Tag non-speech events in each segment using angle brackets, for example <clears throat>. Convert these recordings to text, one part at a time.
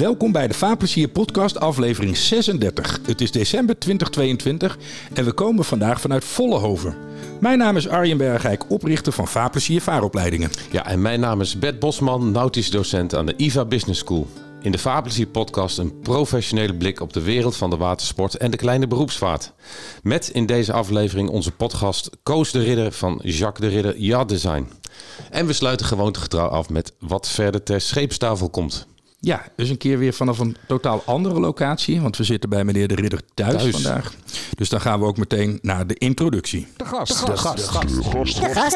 Welkom bij de Vaarplezier podcast aflevering 36. Het is december 2022 en we komen vandaag vanuit Vollehoven. Mijn naam is Arjen Bergijk, oprichter van Vaarplezier Vaaropleidingen. Ja, en mijn naam is Bert Bosman, nautisch docent aan de IVA Business School. In de Vaarplezier podcast een professionele blik op de wereld van de watersport en de kleine beroepsvaart. Met in deze aflevering onze podcast Koos de Ridder van Jacques de Ridder Yacht Design. En we sluiten gewoontegetrouw af met wat verder ter scheepstafel komt. Ja, dus een keer weer vanaf een totaal andere locatie. Want we zitten bij meneer de Ridder thuis, Thuis. vandaag. Dus dan gaan we ook meteen naar de introductie. De gast. De gast. De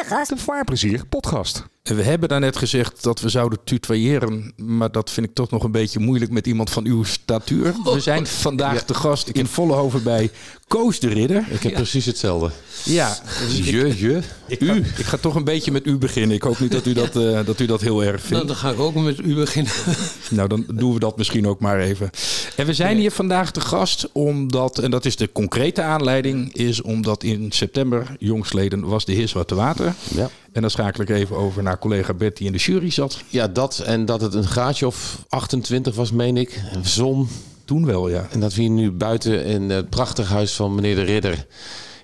gast. De Vaarplezier podcast. We hebben daarnet gezegd dat we zouden tutoyeren. Maar dat vind ik toch nog een beetje moeilijk met iemand van uw statuur. We zijn vandaag te gast in Vollehoven bij Koos de Ridder. Ik heb precies hetzelfde. Ja, dus ik, Je, je. ik, ga, ik ga toch een beetje met u beginnen. Ik hoop niet dat u dat, eh, dat, u dat heel erg Nou, vindt. dan ga ik ook met u beginnen. <laughs> Nou, dan doen we dat misschien ook maar even. En we zijn hier vandaag te gast omdat, en dat is de concrete aanleiding, is omdat in september, jongsleden, was de heer Zwarte Water. Ja. En dan schakel ik even over naar collega Bert die in de jury zat. ja, dat en dat het een graadje of 28 was, meen ik. Zon. Toen wel, ja. En dat we hier nu buiten in het prachtig huis van meneer de Ridder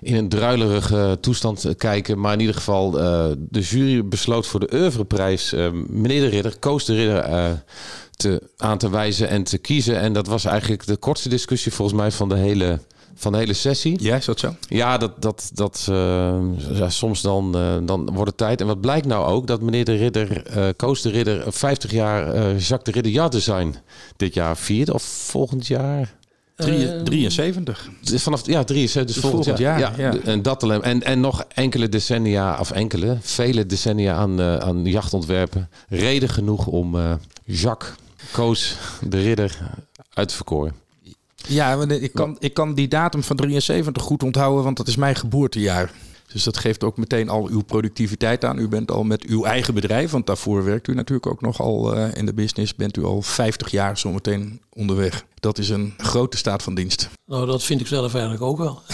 in een druilerige toestand eh, kijken. Maar in ieder geval, eh, de jury besloot voor de oeuvreprijs eh, meneer de Ridder, Koos de Ridder, te, aan te wijzen en te kiezen. En dat was eigenlijk de kortste discussie volgens mij van de hele, van de hele sessie. Ja, is dat zo? Ja, dat, dat, dat, eh, ja, soms dan, eh, dan wordt het tijd. En wat blijkt nou ook? Dat meneer de Ridder, eh Koos de Ridder, 50 jaar eh, Jacques de Ridder Yacht Design dit jaar viert. Of volgend jaar? Drie- 73. Het is Vanaf ja, 73, dus Dus volgend, volgend jaar. jaar, ja. En dat alleen. En, en nog enkele decennia, of enkele, vele decennia aan, eh, aan jachtontwerpen. Reden genoeg om eh, Jacques, Koos de Ridder uit te verkoren. Ja, ik kan, ik kan die datum van 73 goed onthouden, want dat is mijn geboortejaar. Dus dat geeft ook meteen al uw productiviteit aan. U bent al met uw eigen bedrijf, want daarvoor werkt u natuurlijk ook nog al eh, in de business. Bent u al 50 jaar zometeen onderweg. Dat is een grote staat van dienst. Nou, dat vind ik zelf eigenlijk ook wel. <laughs>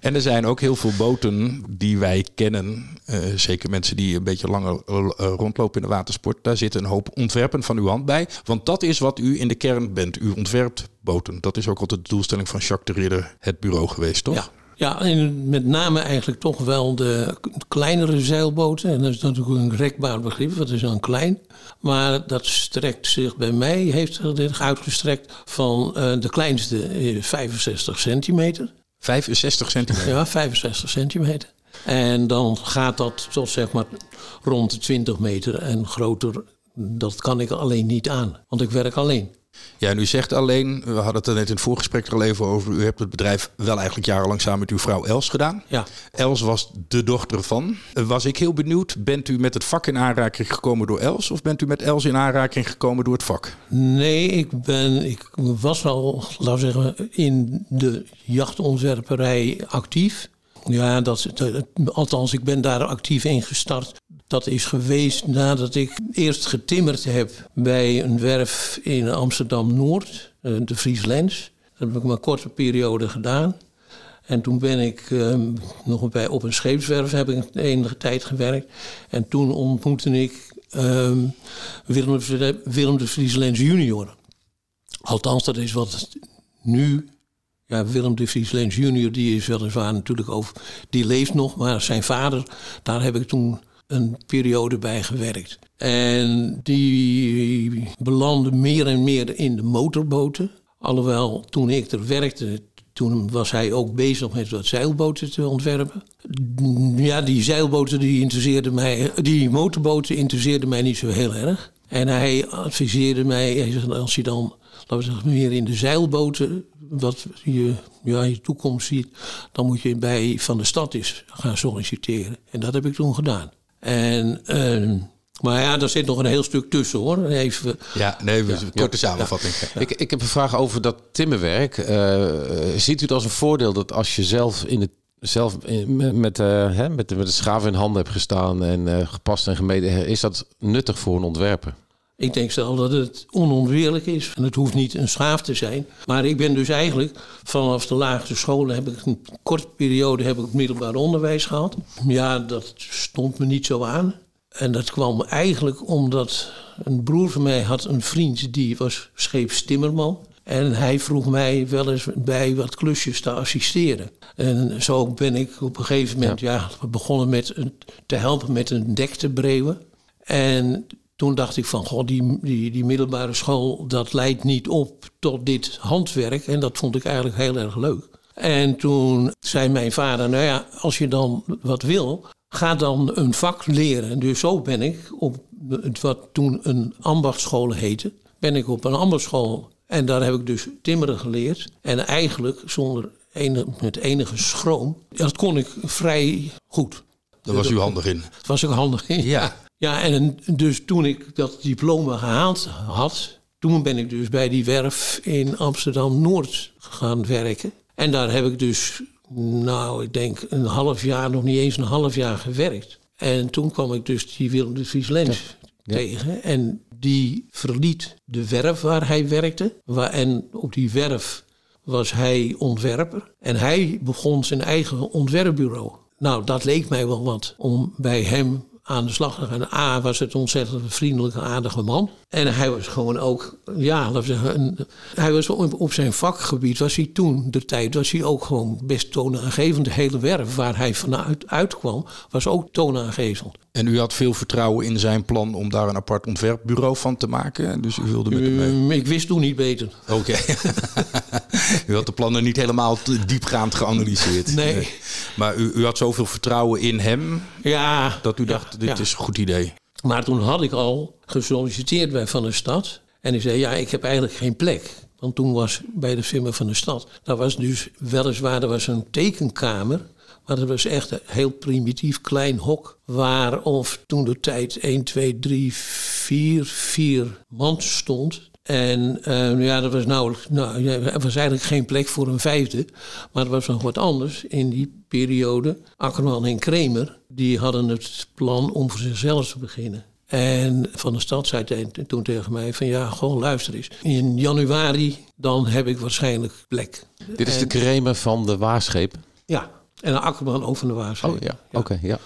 En er zijn ook heel veel boten die wij kennen. eh, zeker mensen die een beetje langer eh, rondlopen in de watersport. Daar zit een hoop ontwerpen van uw hand bij. Want dat is wat u in de kern bent. U ontwerpt boten. Dat is ook altijd de doelstelling van Jacques de Ridder, het bureau geweest, toch? Ja. Ja, en met name eigenlijk toch wel de kleinere zeilboten. En dat is natuurlijk een rekbaar begrip, wat is dan klein. Maar dat strekt zich bij mij, heeft zich uitgestrekt van eh, de kleinste eh, 65 centimeter. 65 centimeter. Ja, 65 centimeter. En dan gaat dat tot zeg maar rond de 20 meter en groter. Dat kan ik alleen niet aan, want ik werk alleen. Ja, en u zegt alleen, we hadden het er net in het voorgesprek er al even over. U hebt het bedrijf wel eigenlijk jarenlang samen met uw vrouw Els gedaan. Ja. Els was de dochter van. Was ik heel benieuwd, bent u met het vak in aanraking gekomen door Els? Of bent u met Els in aanraking gekomen door het vak? Nee, ik, ben, ik was al, laten we zeggen, in de jachtontwerperij actief. Ja, dat, althans, ik ben daar actief in gestart. Dat is geweest nadat ik eerst getimmerd heb bij een werf in Amsterdam-Noord, eh, de Frieslands. Dat heb ik maar een korte periode gedaan. En toen ben ik eh, nog bij, op een scheepswerf heb ik enige tijd gewerkt. En toen ontmoette ik ehm, Willem, de, Willem de Vrieslands junior. Althans, dat is wat nu... Ja, Willem de Vrieslands junior, die is weliswaar natuurlijk over... Die leeft nog, maar zijn vader, daar heb ik toen een periode bij gewerkt. En die belandde meer en meer in de motorboten. Alhoewel, toen ik er werkte, toen was hij ook bezig met wat zeilboten te ontwerpen. Ja, die zeilboten die interesseerden mij, die motorboten interesseerden mij niet zo heel erg. En hij adviseerde mij, als je dan, laten we zeggen, meer in de zeilboten, wat je, ja, je toekomst ziet, dan moet je bij Van de Stad eens gaan solliciteren. En dat heb ik toen gedaan. En, eh, maar ja, daar zit nog een heel stuk tussen hoor. Even, Ja, nee, we korte samenvatting. Ik, ik heb een vraag over dat timmerwerk. Eh, ziet u het als een voordeel dat als je zelf in het zelf in- met, met, eh, hè, met, de, met de schaaf in handen hebt gestaan en eh, gepast en gemeten, is dat nuttig voor een ontwerper? Ik denk zelf dat het onontbeerlijk is. En het hoeft niet een schaaf te zijn. Maar ik ben dus eigenlijk vanaf de lagere scholen heb ik een korte periode heb ik middelbaar onderwijs gehad. Ja, dat stond me niet zo aan. En dat kwam eigenlijk omdat een broer van mij had een vriend die was scheepstimmerman. En hij vroeg mij wel eens bij wat klusjes te assisteren. En zo ben ik op een gegeven moment ja. begonnen met een, te helpen met een dek te breeuwen. En toen dacht ik van, goh, die, die, die middelbare school, dat leidt niet op tot dit handwerk. En dat vond ik eigenlijk heel erg leuk. En toen zei mijn vader, nou ja, als je dan wat wil, ga dan een vak leren. Dus zo ben ik op wat toen een ambachtschool heette, ben ik op een ambachtschool. En daar heb ik dus timmeren geleerd. En eigenlijk zonder enige, met enige schroom, dat kon ik vrij goed. Daar was u handig in. Dat was ik handig in. Ja. Ja, en dus toen ik dat diploma gehaald had, toen ben ik dus bij die werf in Amsterdam-Noord gaan werken. En daar heb ik dus, nou, ik denk een half jaar, nog niet eens een half jaar gewerkt. En toen kwam ik dus die Willem de Vries Lens tegen. En die verliet de werf waar hij werkte. Waar, en op die werf was hij ontwerper. En hij begon zijn eigen ontwerpbureau. Nou, dat leek mij wel wat om bij hem aan de slag gegaan. A was het ontzettend vriendelijke, aardige man. En hij was gewoon ook, ja, laten we zeggen, hij was op, op, zijn vakgebied, was hij toen, de tijd, was hij ook gewoon best toonaangevend. De hele werf waar hij vanuit uitkwam, was ook toonaangevend. En u had veel vertrouwen in zijn plan om daar een apart ontwerpbureau van te maken. Dus u wilde met hem mee. Mm, Ik wist toen niet beter. Oké. <laughs> u had de plannen niet helemaal diepgaand geanalyseerd. Nee. nee. Maar u, u, had zoveel vertrouwen in hem. Ja. Dat u dacht, ja, dit ja. is een goed idee. Maar toen had ik al gesolliciteerd bij Van der Stad. En ik zei, ja, ik heb eigenlijk geen plek. Want toen was bij de firma van de stad, daar was dus weliswaar er was een tekenkamer. Maar dat was echt een heel primitief klein hok. Waar of toen de tijd 1, 2, 3, 4, 4 man stond. En uh, ja, er was nauwelijks, nou, ja, er was eigenlijk geen plek voor een vijfde. Maar er was nog wat anders in die periode. Akkerman en Kremer, die hadden het plan om voor zichzelf te beginnen. En Van de Stad zei toen tegen mij van ja, gewoon luister eens. In januari dan heb ik waarschijnlijk plek. Dit is en, de Kremer van de Waarscheep? Ja, en Akkerman ook van de Waarscheep. Oh ja, ja. oké, okay, ja.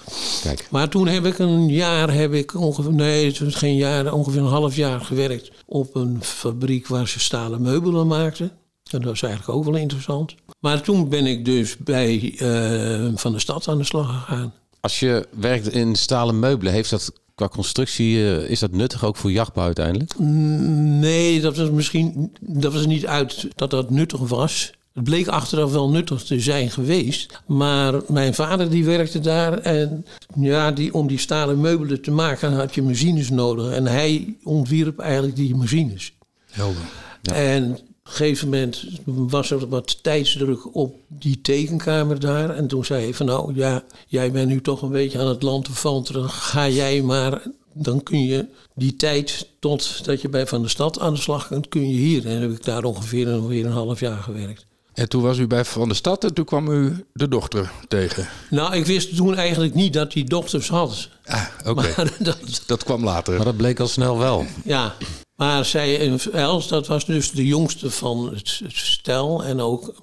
Kijk. Maar toen heb ik een jaar, heb ik ongeveer, nee het was geen jaar, ongeveer een half jaar gewerkt op een fabriek waar ze stalen meubelen maakten. En dat was eigenlijk ook wel interessant. Maar toen ben ik dus bij uh, Van de Stad aan de slag gegaan. Als je werkt in stalen meubelen, heeft dat qua constructie, uh, is dat nuttig ook voor jachtbouw uiteindelijk? Nee, dat was misschien dat was niet uit dat dat nuttig was. Het bleek achteraf wel nuttig te zijn geweest. Maar mijn vader die werkte daar. En ja, die, om die stalen meubelen te maken had je machines nodig. En hij ontwierp eigenlijk die machines. Helder. Ja. En op een gegeven moment was er wat tijdsdruk op die tekenkamer daar. En toen zei hij van nou ja, jij bent nu toch een beetje aan het land te vanteren. Ga jij maar, dan kun je die tijd tot dat je bij Van de Stad aan de slag kunt, kun je hier. En heb ik daar ongeveer, ongeveer een half jaar gewerkt. En toen was u bij Van de Stad en toen kwam u de dochter tegen. Nou, ik wist toen eigenlijk niet dat hij dochters had. Ah, oké. <laughs> Okay. Dat, dat kwam later. Maar dat bleek al snel wel. Ja, maar zij, Els, dat was dus de jongste van het, het stel. En ook een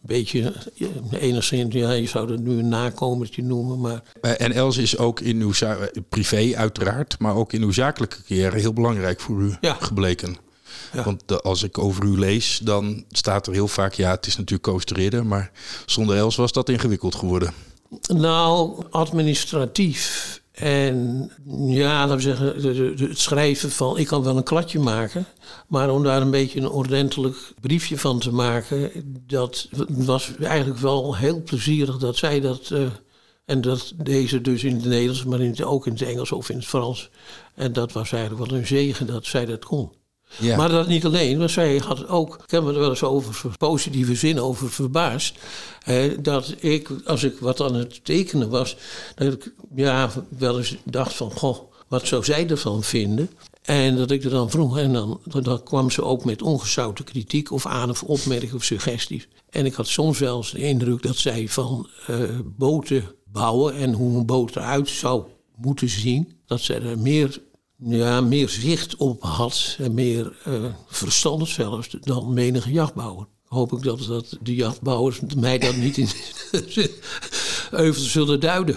beetje, enigszins, ja, je zou het nu een nakomertje noemen. Maar... En Els is ook in uw privé uiteraard, maar ook in uw zakelijke carrière heel belangrijk voor u ja. gebleken. Ja. Want de, als ik over u lees, dan staat er heel vaak... ja, het is natuurlijk Coaster maar zonder Els was dat ingewikkeld geworden. Nou, administratief. En ja, laten we zeggen, het schrijven van... ik kan wel een kladje maken... maar om daar een beetje een ordentelijk briefje van te maken... dat was eigenlijk wel heel plezierig dat zij dat... Uh, en dat deze dus in het Nederlands, maar in het, ook in het Engels of in het Frans. En dat was eigenlijk wel een zegen dat zij dat kon. Maar dat niet alleen, want zij had ook, ik heb me wel eens over positieve zin over verbaasd. Dat ik, als ik wat aan het tekenen was, dat ik ja, wel eens dacht van, goh, wat zou zij ervan vinden? En dat ik er dan vroeg, en dan, dan kwam ze ook met ongezouten kritiek of aan of opmerkingen of suggesties. En ik had soms wel eens de indruk dat zij van uh, boten bouwen en hoe een boot eruit zou moeten zien, dat zij er meer ja, meer zicht op had en meer uh, verstand zelfs dan menige jachtbouwer. Hoop ik dat, dat de jachtbouwers mij dat niet in. <laughs> euvel zullen duiden.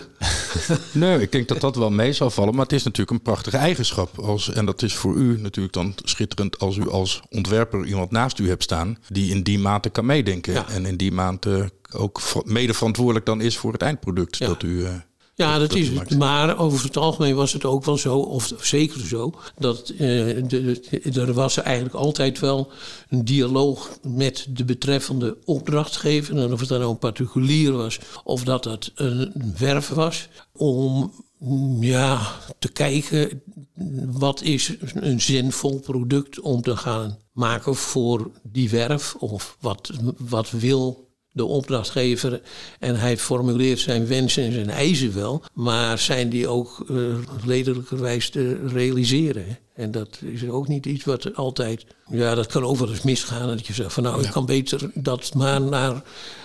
<laughs> nee, ik denk dat dat wel mee zal vallen. Maar het is natuurlijk een prachtige eigenschap. Als, en dat is voor u natuurlijk dan schitterend als u als ontwerper iemand naast u hebt staan. die in die mate kan meedenken. En in die mate ook mede verantwoordelijk dan is voor het eindproduct. Dat u. Uh, ja, dat, is het. Maar over het algemeen was het ook wel zo, of zeker zo, dat de, er was eigenlijk altijd wel een dialoog met de betreffende opdrachtgever. En of het dan nou een particulier was of dat het een werf was. Om ja, te kijken wat is een zinvol product om te gaan maken voor die werf. Of wat, wat wil de opdrachtgever en hij formuleert zijn wensen en zijn eisen wel, maar zijn die ook uh, redelijkerwijs te realiseren? En dat is ook niet iets wat altijd, ja, dat kan eens misgaan. Dat je zegt van nou, ik kan beter dat maar naar.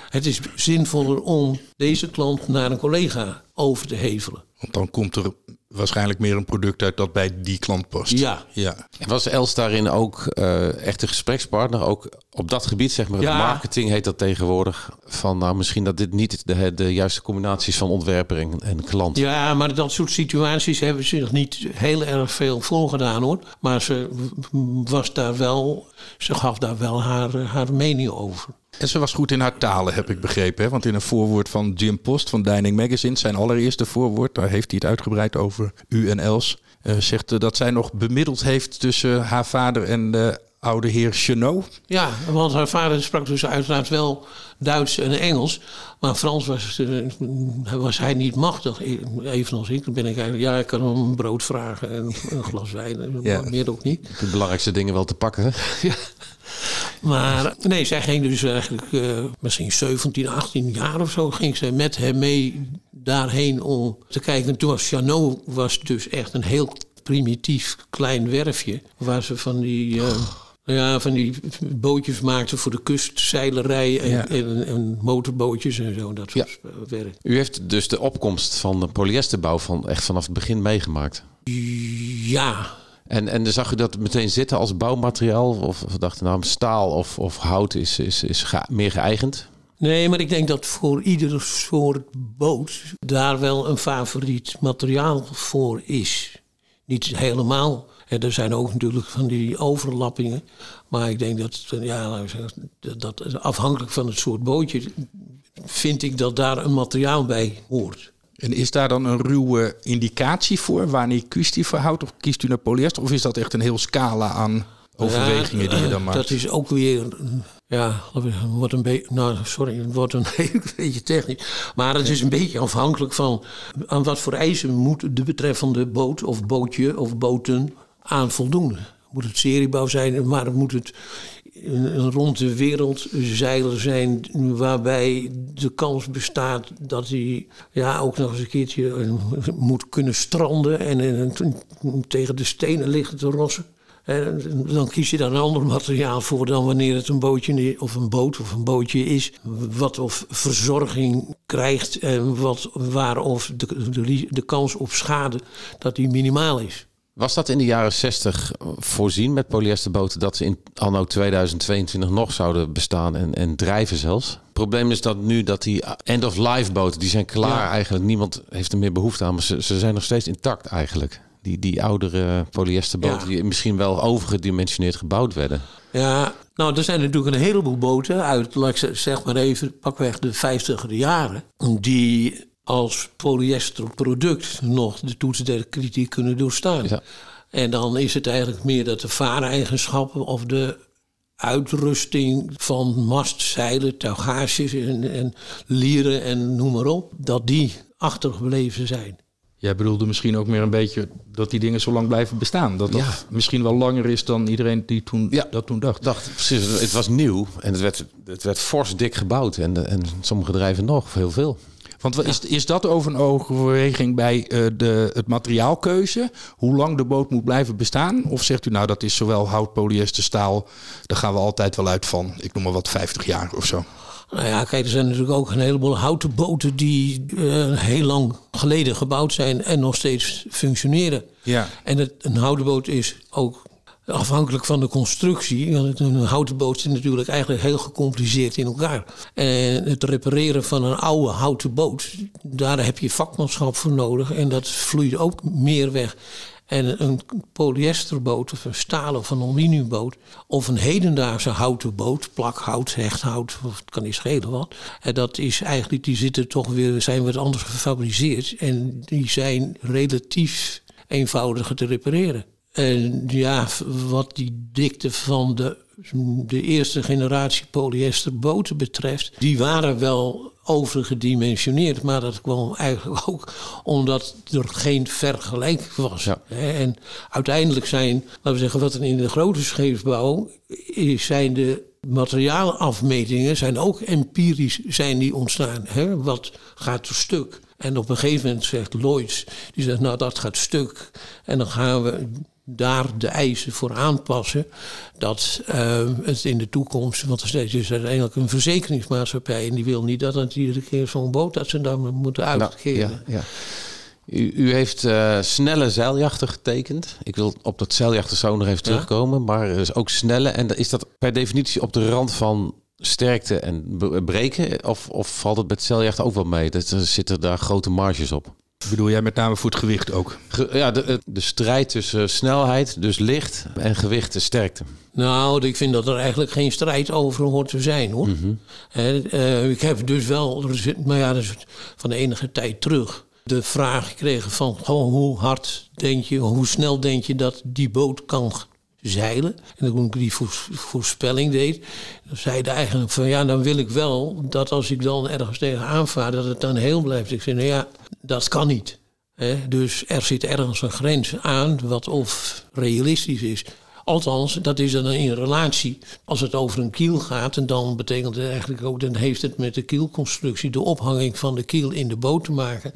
Het is zinvoller om deze klant naar een collega over te hevelen. Want dan komt er waarschijnlijk meer een product uit dat bij die klant past. Ja. ja. Was Els daarin ook uh, echt een gesprekspartner? Ook op dat gebied, zeg maar, ja. marketing heet dat tegenwoordig. Van nou, misschien dat dit niet de, de juiste combinaties van ontwerper en, klant. Ja, maar dat soort situaties hebben ze zich niet heel erg veel voorgedaan hoor. Maar ze was daar wel, ze gaf daar wel haar, haar mening over. En ze was goed in haar talen, heb ik begrepen. Hè? Want in een voorwoord van Jim Post van Dining Magazine, zijn allereerste voorwoord, daar heeft hij het uitgebreid over u en Els. Uh, zegt dat zij nog bemiddeld heeft tussen haar vader en de oude heer Chenot. Ja, want haar vader sprak dus uiteraard wel Duits en Engels. Maar Frans was, uh, was hij niet machtig, e-, evenals ik. Dan ben ik eigenlijk, ja, ik kan hem een brood vragen en een glas wijn. Ja. Meer ook niet. De belangrijkste dingen wel te pakken. <laughs> ja. Maar nee, zij ging dus eigenlijk uh, misschien 17, 18 jaar of zo... ging ze met hem mee daarheen om te kijken. En toen was Chanot was dus echt een heel primitief klein werfje... waar ze van die... Uh, ja, van die bootjes maakten voor de kustzeilerij en, en, en, motorbootjes en zo. Dat soort ja. werk. U heeft dus de opkomst van de polyesterbouw van echt vanaf het begin meegemaakt? Ja, en, en zag u dat meteen zitten als bouwmateriaal? Of, of dachten nou, staal of, of hout is, is, is meer geëigend? Nee, maar ik denk dat voor iedere soort boot daar wel een favoriet materiaal voor is. Niet helemaal. Er zijn ook natuurlijk van die overlappingen. Maar ik denk dat, ja, dat afhankelijk van het soort bootje, vind ik dat daar een materiaal bij hoort. En is daar dan een ruwe indicatie voor wanneer kiest u voor hout of kiest u naar polyester? Of is dat echt een heel scala aan overwegingen die je dan maakt? Dat is ook weer, ja, wordt een beetje, nou sorry, het wordt een <laughs> beetje technisch. Maar het is een beetje afhankelijk van aan wat voor eisen moet de betreffende boot of bootje of boten aan voldoen. Moet het seriebouw zijn, maar moet het een rond de wereld zeiler zijn waarbij de kans bestaat dat hij ja, ook nog eens een keertje eh, moet kunnen stranden en, en, tegen de stenen liggen te rossen. En dan kies je daar een ander materiaal voor dan wanneer het een bootje of een boot of een bootje is. Wat of verzorging krijgt en wat, waar of de, de, de kans op schade dat die minimaal is. Was dat in de jaren 60 voorzien met polyesterboten dat ze in anno 2022 nog zouden bestaan en, en drijven zelfs? Het probleem is dat nu dat die end-of-life boten, die zijn klaar eigenlijk. Niemand heeft er meer behoefte aan, maar ze, ze zijn nog steeds intact eigenlijk. Die, die oudere polyesterboten die misschien wel overgedimensioneerd gebouwd werden. Ja, nou er zijn natuurlijk een heleboel boten uit, zeg maar even, pakweg de 50 jaren, die als polyesterproduct nog de toetsen der kritiek kunnen doorstaan. Ja. En dan is het eigenlijk meer dat de vaareigenschappen of de uitrusting van mastzeilen, tuigages en, en lieren en noem maar op, dat die achtergebleven zijn. Jij bedoelde misschien ook meer een beetje dat die dingen zo lang blijven bestaan. Dat dat misschien wel langer is dan iedereen die toen, ja. dat toen dacht. dacht. Precies, het was nieuw en het werd, het werd fors dik gebouwd. En, en sommige bedrijven nog, heel veel. Want is, is dat over een overweging bij uh, de, het materiaalkeuze? Hoe lang de boot moet blijven bestaan? Of zegt u nou dat is zowel hout, polyester, staal, daar gaan we altijd wel uit van, ik noem maar wat, 50 jaar of zo? Nou ja, kijk, er zijn natuurlijk ook een heleboel houten boten die uh, heel lang geleden gebouwd zijn en nog steeds functioneren. Ja. En het, een houten boot is ook afhankelijk van de constructie. Want een houten boot zit natuurlijk eigenlijk heel gecompliceerd in elkaar. En het repareren van een oude houten boot, daar heb je vakmanschap voor nodig. En dat vloeit ook meer weg. En een polyesterboot of een stalen of een aluminiumboot of een hedendaagse houten boot, plakhout, hechthout, of het kan niet schelen wat. En dat is eigenlijk, die zitten toch weer, zijn wat anders gefabriceerd en die zijn relatief eenvoudiger te repareren. En ja, wat die dikte van de, de eerste generatie polyesterboten betreft, die waren wel overgedimensioneerd. Maar dat kwam eigenlijk <laughs> ook omdat er geen vergelijk was. En uiteindelijk zijn, laten we zeggen, wat er in de grote scheepsbouw zijn de materiaalafmetingen zijn ook empirisch zijn die ontstaan. Hè? Wat gaat er stuk? En op een gegeven moment zegt Lloyds, die zegt nou dat gaat stuk. En dan gaan we daar de eisen voor aanpassen. Dat uh, het in de toekomst, want er is uiteindelijk een verzekeringsmaatschappij en die wil niet dat het iedere keer zo'n boot dat ze dan moeten nou, uitkeren. ja, ja. U, u, heeft uh, snelle zeiljachten getekend. Ik wil op dat zeiljachten zo nog even terugkomen. Maar is ook snelle. En is dat per definitie op de rand van sterkte en breken? Of, of valt het met zeiljachten ook wel mee? Dat, er zitten daar grote marges op? Bedoel jij met name voor het gewicht ook? ja, de, de strijd tussen snelheid, dus licht, en gewicht en sterkte. Nou, ik vind dat er eigenlijk geen strijd over hoort te zijn hoor. Mm ik heb dus wel, maar ja, dat is van de enige tijd terug, de vraag gekregen van hoe hard denk je, hoe snel denk je dat die boot kan zeilen. En toen ik die voorspelling deed, dan zei hij eigenlijk van ja, dan wil ik wel dat als ik dan ergens tegen aanvaar, dat het dan heel blijft. Ik zei, nou ja, dat kan niet. Dus er zit ergens een grens aan wat of realistisch is. Althans, dat is dan in relatie. Als het over een kiel gaat, en dan betekent het eigenlijk ook, dan heeft het met de kielconstructie, de ophanging van de kiel in de boot te maken.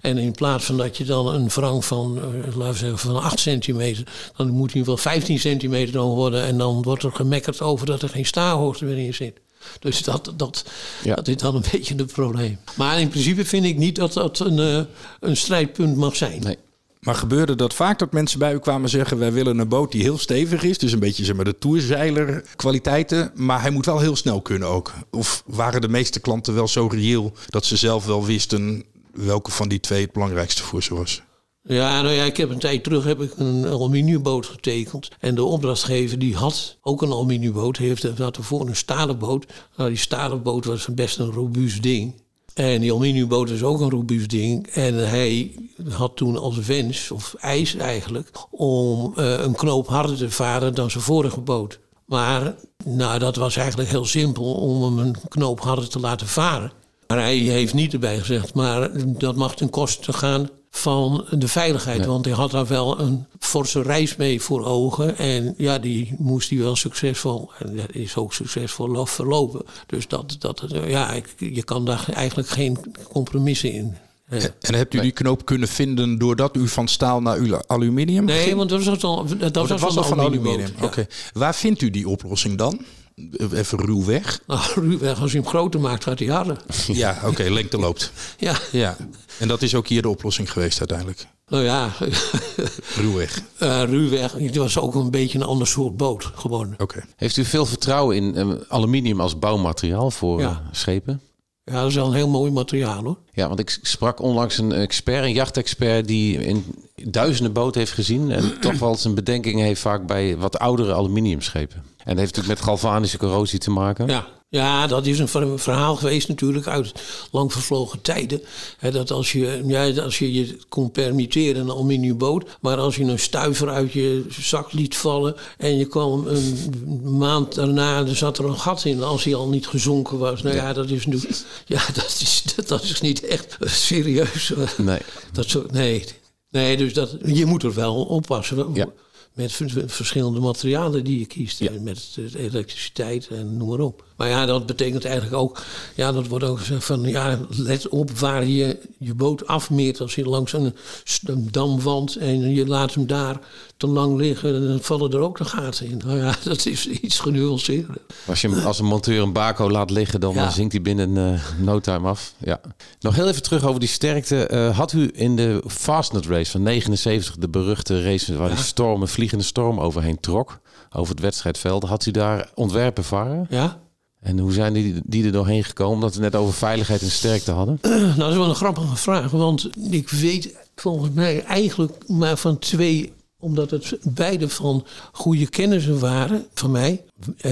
En in plaats van dat je dan een wrang van, uh, laten we zeggen, van 8 centimeter, dan moet hij wel 15 centimeter dan worden. En dan wordt er gemekkerd over dat er geen staarhoogte meer in zit. Dus dat, dat, dat is dan een <laughs> beetje het probleem. Maar in principe vind ik niet dat dat een, uh, een strijdpunt mag zijn. Nee. Maar gebeurde dat vaak dat mensen bij u kwamen zeggen: wij willen een boot die heel stevig is, dus een beetje zeg maar de toerzeiler kwaliteiten, maar hij moet wel heel snel kunnen ook. Of waren de meeste klanten wel zo reëel dat ze zelf wel wisten welke van die twee het belangrijkste voor ze was? Ja, nou ja, ik heb een tijd terug heb ik een aluminiumboot getekend. En de opdrachtgever die had ook een aluminiumboot. Heeft had ervoor een stalen boot. Nou, die stalen boot was best een robuust ding. En die aluminiumboot is ook een robuust ding. En hij had toen als wens, of eis eigenlijk, om uh, een knoop harder te varen dan zijn vorige boot. Maar nou, dat was eigenlijk heel simpel om hem een knoop harder te laten varen. Maar hij heeft niet erbij gezegd, maar dat mag ten koste gaan van de veiligheid. Want hij had daar wel een forse reis mee voor ogen. En ja, die moest hij wel succesvol. En dat is ook succesvol verlopen. Dus dat, dat, ja, je kan daar eigenlijk geen compromissen in. En hebt u die knoop kunnen vinden doordat u van staal naar aluminium Nee, ging? want dat was al, dat, oh, was, al van aluminium. Oké. Waar vindt u die oplossing dan? Even ruw weg? Nou, <laughs> ruw weg. Als je hem groter maakt, gaat hij harder. Ja, oké. lengte loopt. <laughs> ja. ja. En dat is ook hier de oplossing geweest uiteindelijk? Nou ja. <laughs> ruwweg. Uh, ruwweg. Het was ook een beetje een ander soort boot gewoon. Oké. Heeft u veel vertrouwen in uh, aluminium als bouwmateriaal voor ja. uh, schepen? Ja, dat is wel een heel mooi materiaal hoor. Ja, want ik sprak onlangs een expert, een jachtexpert, die in duizenden boten heeft gezien. En <clears throat> toch wel zijn bedenking heeft vaak bij wat oudere aluminiumschepen. En dat heeft natuurlijk met galvanische corrosie te maken. Ja, ja, dat is een verhaal geweest natuurlijk uit lang vervlogen tijden. dat als je, ja, als je je kon permitteren een aluminiumboot, maar als je een stuiver uit je zak liet vallen en je kwam een maand daarna, er zat er een gat in als hij al niet gezonken was. Nou ja, dat is nu, <laughs> ja, dat is, dat is niet echt serieus. Nee. Dat zo, nee. Nee, dus dat, je moet er wel oppassen. Ja met verschillende materialen die je kiest. Ja. Met elektriciteit en noem maar op. Maar ja, dat betekent eigenlijk ook, ja, dat wordt ook gezegd van, ja, let op waar je je boot afmeert. Als je langs een, een damwand en je laat hem daar te lang liggen, dan vallen er ook de gaten in. Nou ja, <laughs> dat is iets genuanceerder. Als je als een monteur een bako laat liggen, dan zinkt hij binnen uh, no time af. Ja. Nog heel even terug over die sterkte. Uh, had u in de Fastnet race van 79, de beruchte race waar ja. die stormen vliegende storm overheen trok, over het wedstrijdveld, had u daar ontwerpen varen? Ja? En hoe zijn die, die er doorheen gekomen? Dat we net over veiligheid en sterkte hadden. <clears throat> Nou, dat is wel een grappige vraag. Want ik weet volgens mij eigenlijk maar van twee omdat het beide van goede kennissen waren van mij.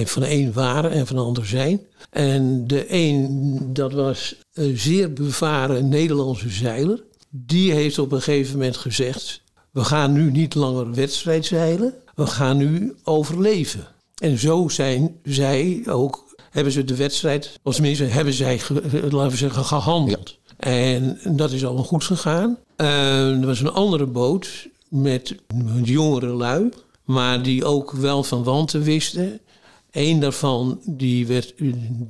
Van de een waren en van de ander zijn. En de een, dat was een zeer bevaren Nederlandse zeiler. Die heeft op een gegeven moment gezegd... we gaan nu niet langer wedstrijd zeilen. We gaan nu overleven. En zo zijn zij ook hebben ze de wedstrijd, of tenminste hebben zij, laten we zeggen, gehandeld. En dat is allemaal goed gegaan. Uh, er was een andere boot met jongere lui, maar die ook wel van wanten wisten. Eén daarvan die werd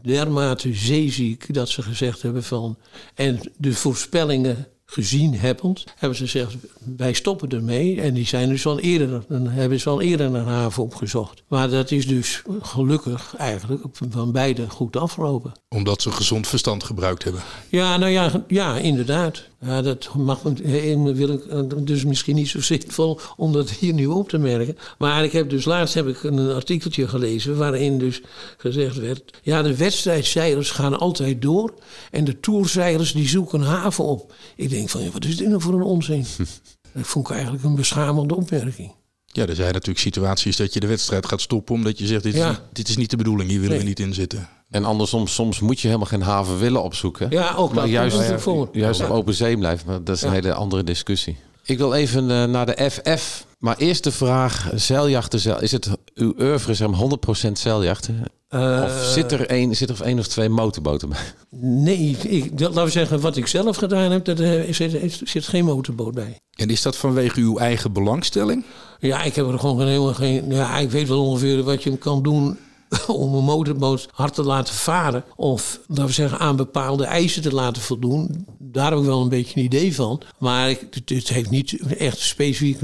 dermate zeeziek dat ze gezegd hebben van... en de voorspellingen gezien hebbend, hebben ze gezegd, wij stoppen ermee. En die zijn dus al eerder, dan hebben ze al eerder een haven opgezocht. Maar dat is dus gelukkig eigenlijk van beide goed afgelopen. Omdat ze gezond verstand gebruikt hebben. Ja, nou ja, ja inderdaad. Ja, dat mag, wil ik eh, dus misschien niet zo zinvol om dat hier nu op te merken. Maar ik heb dus laatst heb ik een artikeltje gelezen waarin dus gezegd werd... ja, de wedstrijdzeilers gaan altijd door en de toerzeilers die zoeken een haven op. Ik denk van, ja, wat is dit nou voor een onzin? <laughs> dat vond ik eigenlijk een beschamende opmerking. Ja, er zijn natuurlijk situaties dat je de wedstrijd gaat stoppen omdat je zegt: dit, is, niet, dit is niet de bedoeling, hier willen we niet in zitten. En andersom, soms moet je helemaal geen haven willen opzoeken. Ja, ook maar juist, ja, juist op open zee blijven. Maar dat is een hele andere discussie. Ik wil even uh, naar de FF. Maar eerst de vraag, zeiljachten, zeil, is het uw oeuvre zeg maar 100% zeiljachten? Uh, of zit er één zit er één of twee motorboten bij? Nee, ik, dat, laten we zeggen, wat ik zelf gedaan heb, daar uh, zit, zit, geen motorboot bij. En is dat vanwege uw eigen belangstelling? Ja, ik heb er gewoon helemaal geen... Ja, ik weet wel ongeveer wat je kan doen <laughs> om een motorboot hard te laten varen. Of, laten we zeggen, aan bepaalde eisen te laten voldoen. Daar heb ik wel een beetje een idee van. Maar ik, het, heeft niet echt specifiek...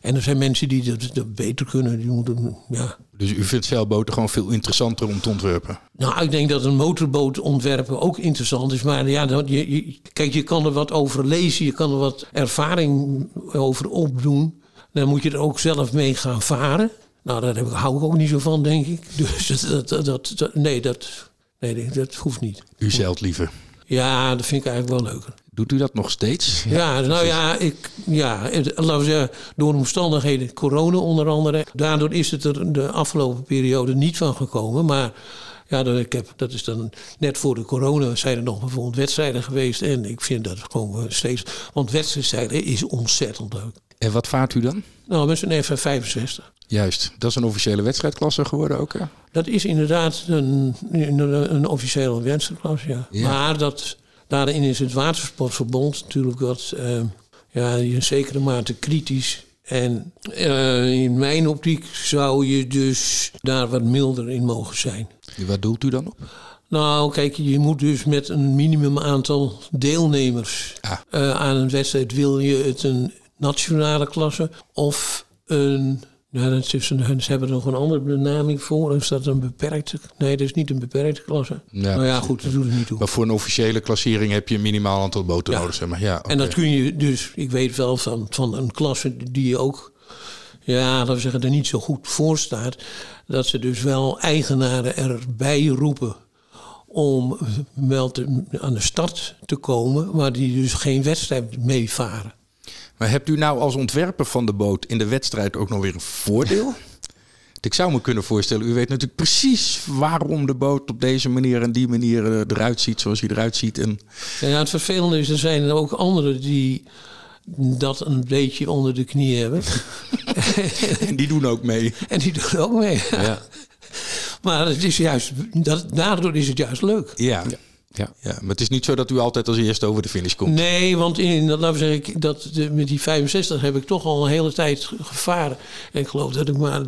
En er zijn mensen die dat, dat beter kunnen. Die moeten, ja. Dus u vindt zeilboten gewoon veel interessanter om te ontwerpen? Nou, ik denk dat een motorboot ontwerpen ook interessant is. Maar ja, dat, je, kijk, je kan er wat over lezen. Je kan er wat ervaring over opdoen. Dan moet je er ook zelf mee gaan varen. Nou, daar hou ik ook niet zo van, denk ik. <laughs> Dus dat, dat, dat, nee, dat, nee, dat hoeft niet. U zeilt liever? Ja, dat vind ik eigenlijk wel leuker. Doet u dat nog steeds? Ja, nou ja, ik, ja, laten we zeggen, door omstandigheden, corona onder andere. Daardoor is het er de afgelopen periode niet van gekomen. Maar ja, dat, ik heb, dat is dan net voor de corona zijn er nog bijvoorbeeld wedstrijden geweest. En ik vind dat gewoon steeds. Want wedstrijden is ontzettend leuk. En wat vaart u dan? Nou, met een F65. Juist, dat is een officiële wedstrijdklasse geworden ook. Hè? Dat is inderdaad een, een, een officiële wedstrijdklasse, ja. ja. Maar dat, daarin is het Watersportverbond natuurlijk wat uh, ja, in zekere mate kritisch. En uh, in mijn optiek zou je dus daar wat milder in mogen zijn. Wat doelt u dan op? Nou, kijk, je moet dus met een minimum aantal deelnemers ah. uh, aan een wedstrijd. Wil je het een nationale klasse of een nou, dat is een, ze hebben er nog een andere benaming voor. Is dat een beperkte? Nee, dat is niet een beperkte klasse. Ja, nou ja, goed, dat doet het niet toe. Maar voor een officiële klassering heb je een minimaal aantal boten nodig, zeg maar. Ja, En dat kun je dus, ik weet wel van, van een klasse die je ook, ja, laten we zeggen, er niet zo goed voor staat. Dat ze dus wel eigenaren erbij roepen om wel te, aan de start te komen, maar die dus geen wedstrijd meevaren. Maar hebt u nou als ontwerper van de boot in de wedstrijd ook nog weer een voordeel? <laughs> Ik zou me kunnen voorstellen, u weet natuurlijk precies waarom de boot op deze manier en die manier eh, eruit ziet zoals hij eruit ziet. En... Ja, het vervelende is, er zijn er ook anderen die dat een beetje onder de knie hebben. <laughs> en die doen ook mee. <laughs> En die doen ook mee. Ja. Maar het is juist, dat, daardoor is het juist leuk. Ja. ja. Ja. ja, maar het is niet zo dat u altijd als eerste over de finish komt. Nee, want in, laten we zeggen, dat, met die 65 heb ik toch al een hele tijd gevaren. En ik geloof dat ik maar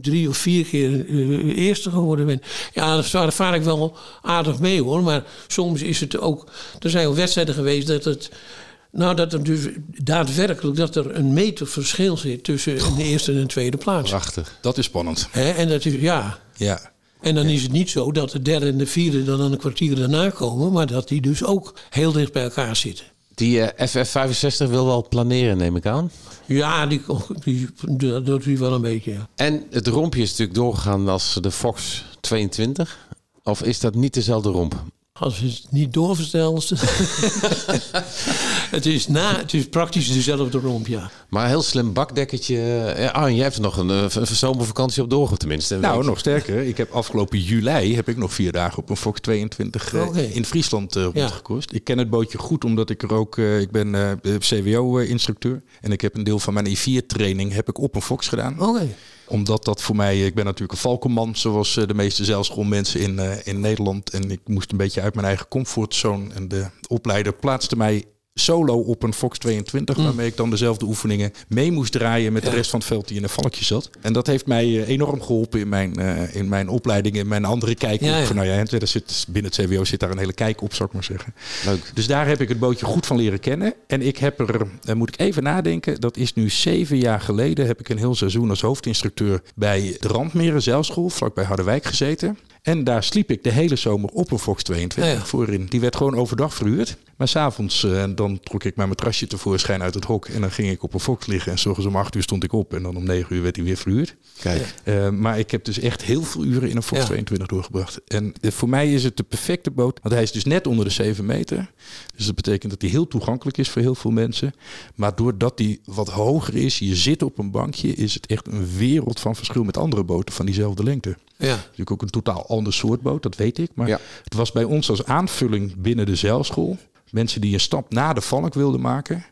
drie of vier keer uh, eerste geworden ben. Ja, daar vaar ik wel aardig mee hoor. Maar soms is het ook. Er zijn ook wedstrijden geweest dat het. Nou, dat er dus daadwerkelijk dat er een meter verschil zit tussen de eerste en de tweede plaats. Prachtig, dat is spannend. en dat is, ja. Ja. En dan is het niet zo dat de derde en de vierde dan een kwartier daarna komen, maar dat die dus ook heel dicht bij elkaar zitten. Die eh, FF65 wil wel planeren, neem ik aan. Ja, die, die, dat doet hij wel een beetje. Ja. En het rompje is natuurlijk doorgegaan als de Fox 22. Of is dat niet dezelfde romp? Als je het niet doorverstelt. <laughs> het, is na, het is praktisch dezelfde romp, ja. Maar een heel slim bakdekkertje. Ja, Arjen, jij hebt er nog een, eh, een zomervakantie op doorgaan tenminste. Nou, nog sterker. Ik heb afgelopen juli heb ik nog vier dagen op een Fox 22 eh, in Friesland eh Ja. rondgekost. Ik ken het bootje goed omdat ik er ook, eh, ik ben eh, CWO-instructeur. En ik heb een deel van mijn I4-training heb ik op een Fox gedaan. Oké. Omdat dat voor mij, ik ben natuurlijk een valkenman, zoals eh, de meeste zeilschoolmensen in, eh, in Nederland. En ik moest een beetje uit mijn eigen comfortzone. En de opleider plaatste mij solo op een Fox 22, waarmee ik dan dezelfde oefeningen mee moest draaien met de rest van het veld die in een valkje zat. En dat heeft mij eh, enorm geholpen in mijn, eh, in mijn opleiding, in mijn andere kijk. Ja, op. ja. Van, nou ja, en er zit, binnen het CWO zit daar een hele kijk op, zou ik maar zeggen. Leuk. Dus daar heb ik het bootje goed van leren kennen. En ik heb er, eh, moet ik even nadenken, dat is nu zeven jaar geleden, heb ik een heel seizoen als hoofdinstructeur bij de Randmeren Zeilschool, vlakbij Harderwijk gezeten. En daar sliep ik de hele zomer op een Fox 22 Ja, ja. voorin. Die werd gewoon overdag verhuurd. Maar s'avonds uh, dan trok ik mijn matrasje tevoorschijn uit het hok. En dan ging ik op een Fox liggen. En s ochtends om acht uur stond ik op. En dan om negen uur werd hij weer verhuurd. Kijk. Uh, maar ik heb dus echt heel veel uren in een Fox Ja. 22 doorgebracht. En uh, voor mij is het de perfecte boot. Want hij is dus net onder de 7 meter. Dus dat betekent dat hij heel toegankelijk is voor heel veel mensen. Maar doordat hij wat hoger is, je zit op een bankje, is het echt een wereld van verschil met andere boten van diezelfde lengte. Ja. Natuurlijk ook een totaal ander soort boot, dat weet ik. Maar Ja. het was bij ons als aanvulling binnen de zeilschool. Mensen die een stap na de valk wilden maken.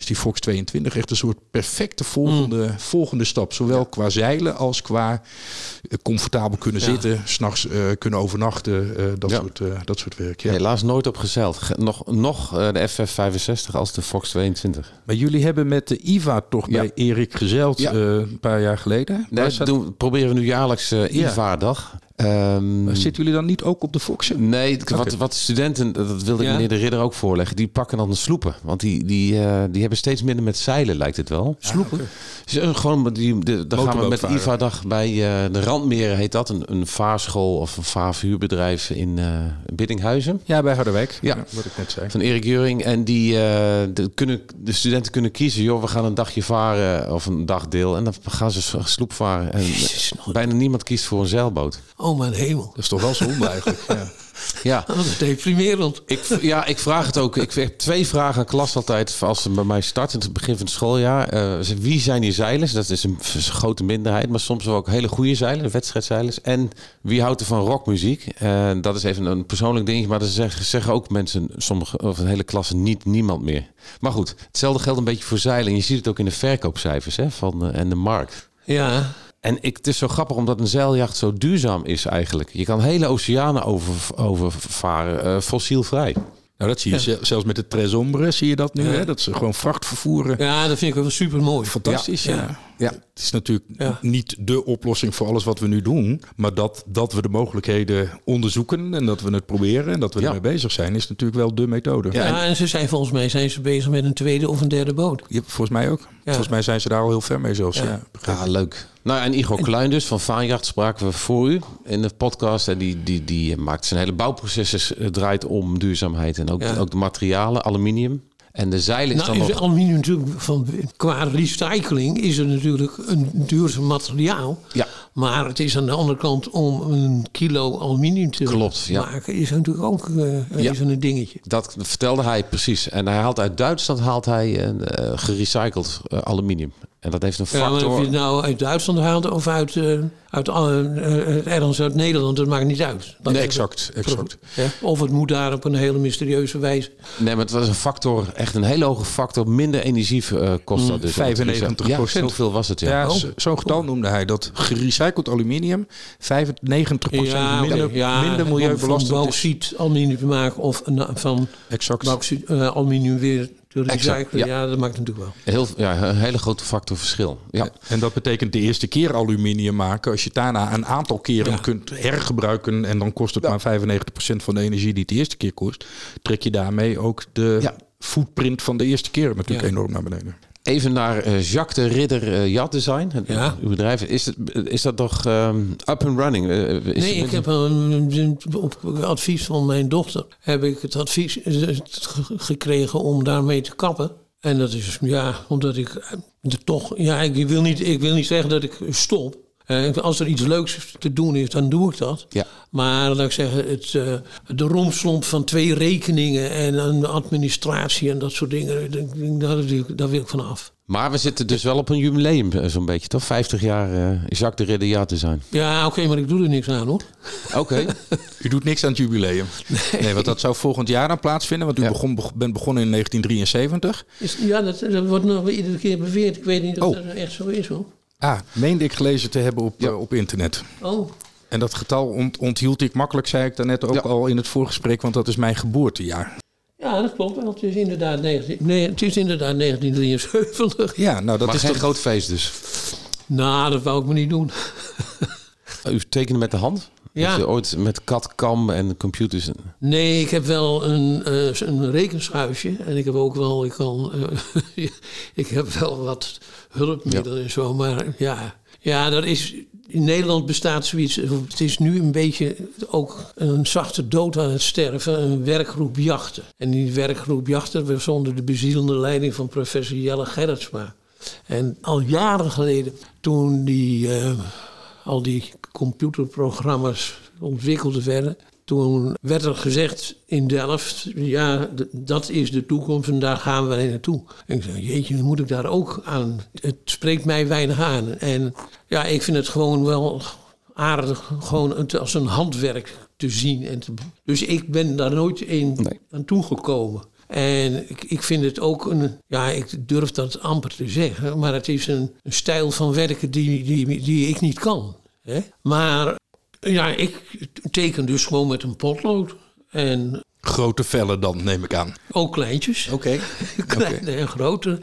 Is die Fox 22 echt een soort perfecte volgende, Mm. volgende stap. Zowel qua zeilen als qua eh, comfortabel kunnen Ja. zitten. S'nachts eh kunnen overnachten. eh, dat, Ja. soort, eh, dat soort werk. Ja. Helaas nooit op gezeild. Ge- Nog, nog eh, de FF65 als de Fox 22. Maar jullie hebben met de IVA toch Ja. bij Erik gezeild Ja. eh, een paar jaar geleden. Nee, staat- doen, proberen we nu jaarlijks eh Ja. IVA-dag. Ehm, Zitten jullie dan niet ook op de Foxen? Nee, wat, wat studenten, dat wilde ik Ja. meneer De Ridder ook voorleggen, die pakken dan de sloepen. Want die, die, eh, die hebben steeds minder met zeilen, lijkt het wel. Sloepen. Dus, eh, gewoon, die, de, dan gaan we met Motorbootvaren. IVA-dag bij eh, de Randmeren, heet dat. Een, een vaarschool of een vaarvuurbedrijf in eh Biddinghuizen. Ja, bij Harderwijk. Ja. wat ik net zei. Van Erik Juring. En die, eh, de, kunnen, de studenten kunnen kiezen. Joh, we gaan een dagje varen of een dagdeel. En dan gaan ze sloep varen. En Jezus, bijna niemand kiest voor een zeilboot. Oh mijn hemel. Dat is toch wel zonde eigenlijk. <laughs> Ja. Ja. Dat is deprimerend. Ik, ja, ik vraag het ook. Ik heb twee vragen aan klas altijd als ze bij mij starten in het begin van het schooljaar. Ze- wie zijn die zeilers? Dat is een, grote minderheid, maar soms ook hele goede zeilers, wedstrijdzeilers. En wie houdt er van rockmuziek? Eh, dat is even een persoonlijk ding, maar dat zeggen, zeggen ook mensen, sommige of een hele klasse niet, niemand meer. Maar goed, hetzelfde geldt een beetje voor zeilen. Je ziet het ook in de verkoopcijfers hè, van, en de markt. Ja. En ik, het is zo grappig omdat een zeiljacht zo duurzaam is eigenlijk. Je kan hele oceanen over, overvaren, eh, fossielvrij. Nou, dat zie je zel- zelfs met de Trezombre, zie je dat nu. Ja. Hè? Dat ze gewoon vracht vervoeren. ja, dat vind ik wel super mooi. Fantastisch, ja. Ja. Ja. Het is natuurlijk Ja. niet de oplossing voor alles wat we nu doen. Maar dat, dat we de mogelijkheden onderzoeken en dat we het proberen en dat we Ja. ermee bezig zijn, is natuurlijk wel de methode. Ja, en ze zijn volgens mij zijn ze bezig met een tweede of een derde boot. Ja, volgens mij ook. Volgens mij zijn ze daar al heel ver mee zelfs. Ja. Ja, leuk. Nou, en Igor Kluin dus van Vaanjacht spraken we voor u in de podcast. En die, die, die maakt zijn hele bouwproces eh, draait om duurzaamheid. En ook, Ja. ook de materialen, aluminium. En de zeilen is Nou, dan is nog... aluminium natuurlijk van, qua recycling is het natuurlijk een duurzaam materiaal. Ja. Maar het is aan de andere kant om een kilo aluminium te Klopt, ja. maken, is natuurlijk ook eh, Ja. even een dingetje. Dat vertelde hij precies. En hij haalt uit Duitsland haalt hij een, eh, gerecycled eh, aluminium. En dat heeft een Ja, maar factor... of je het nou uit Duitsland haalt of uit, eh, uit eh, eh, ergens uit Nederland, dat maakt niet uit. Dat Nee, exact, exact. Ja, Of het moet daar op een hele mysterieuze wijze. Nee, maar het was een factor, echt een hele hoge factor. Minder energie eh, kost dat dus. 95 Ja, zoveel was het, ja. Ja, Oh. zo- zo'n getal noemde hij dat gerecycled aluminium 95% Ja, minder, ja, minder Van milieubelastend is. bauxiet aluminium te maken of een- van Exact. bauxiet eh, aluminium weer te recyclen. Exact, ja. ja. dat maakt natuurlijk wel. Heel, ja, een hele grote factor verschil. Ja. En dat betekent de eerste keer aluminium maken. Als je het daarna een aantal keren Ja. kunt hergebruiken en dan kost het maar 95% van de energie die het de eerste keer kost, trek je daarmee ook de Ja. footprint van de eerste keer natuurlijk Ja. enorm naar beneden. Even naar eh, Jacques de Ridder uh, Yacht Design. Het, Ja. Uw bedrijf. Is, het, is dat toch ehm, up and running? Eh, Nee, het- ik heb een, op advies van mijn dochter heb ik het advies eh, ge- gekregen om daarmee te kappen. En dat is ja, omdat ik eh, toch, ja, ik wil niet, ik wil niet zeggen dat ik stop. Eh, als er iets leuks te doen is, dan doe ik dat. Ja. Maar laat ik zeggen, het, eh, de romslomp van twee rekeningen en een administratie en dat soort dingen, daar, wil ik- daar wil ik van af. Maar we zitten dus wel op een jubileum eh, zo'n beetje, toch? 50 jaar eh, Jacques de Ridder Yacht Design. Ja, oké, maar ik doe er niks aan hoor. Oké. <laughs> U doet niks aan het jubileum. Nee, want dat zou volgend jaar dan plaatsvinden. Want u Ja. begon, beg- bent begonnen in 1973. Is, ja, dat, dat wordt nog iedere keer beweerd. Ik weet niet of Oh. dat echt zo is hoor. Ah, meende ik gelezen te hebben op, Ja. eh, op internet. Oh, En dat getal ont- onthield ik makkelijk, zei ik daarnet ook Ja. al in het voorgesprek, want dat is mijn geboortejaar. ja, dat klopt wel. Het is inderdaad, 19, nee, het is inderdaad 1973. Ja, nou dat maar is geen toch groot feest dus. Nou, dat wou ik me niet doen. <laughs> U tekende met de hand? Ja. U ooit met CAD-CAM en computers... Nee, ik heb wel een, eh, een rekenschuifje. En ik heb ook wel, ik kan, eh, <laughs> ik heb wel wat hulpmiddelen en zo. Maar ja, ja, dat is, in Nederland bestaat zoiets. Het is nu een beetje ook een zachte dood aan het sterven. Een werkgroep jachten. En die werkgroep jachten was onder de bezielende leiding van professor Jelle Gerritsma. En al jaren geleden, toen die, eh, al die computerprogramma's ontwikkeld werden, toen werd er gezegd in Delft, ja, dat is de toekomst en daar gaan wij naartoe. En ik zei, jeetje, dan moet ik daar ook aan. Het spreekt mij weinig aan. En ja, ik vind het gewoon wel aardig, gewoon als een handwerk te zien. En te- dus ik ben daar nooit in Nee. aan toegekomen. En ik, ik vind het ook een, ja, ik durf dat amper te zeggen, maar het is een, een stijl van werken die, die, die ik niet kan. Hè? Maar ja, ik teken dus gewoon met een potlood. En grote vellen dan, neem ik aan. ook kleintjes. Oké. <laughs> Kleine en grote.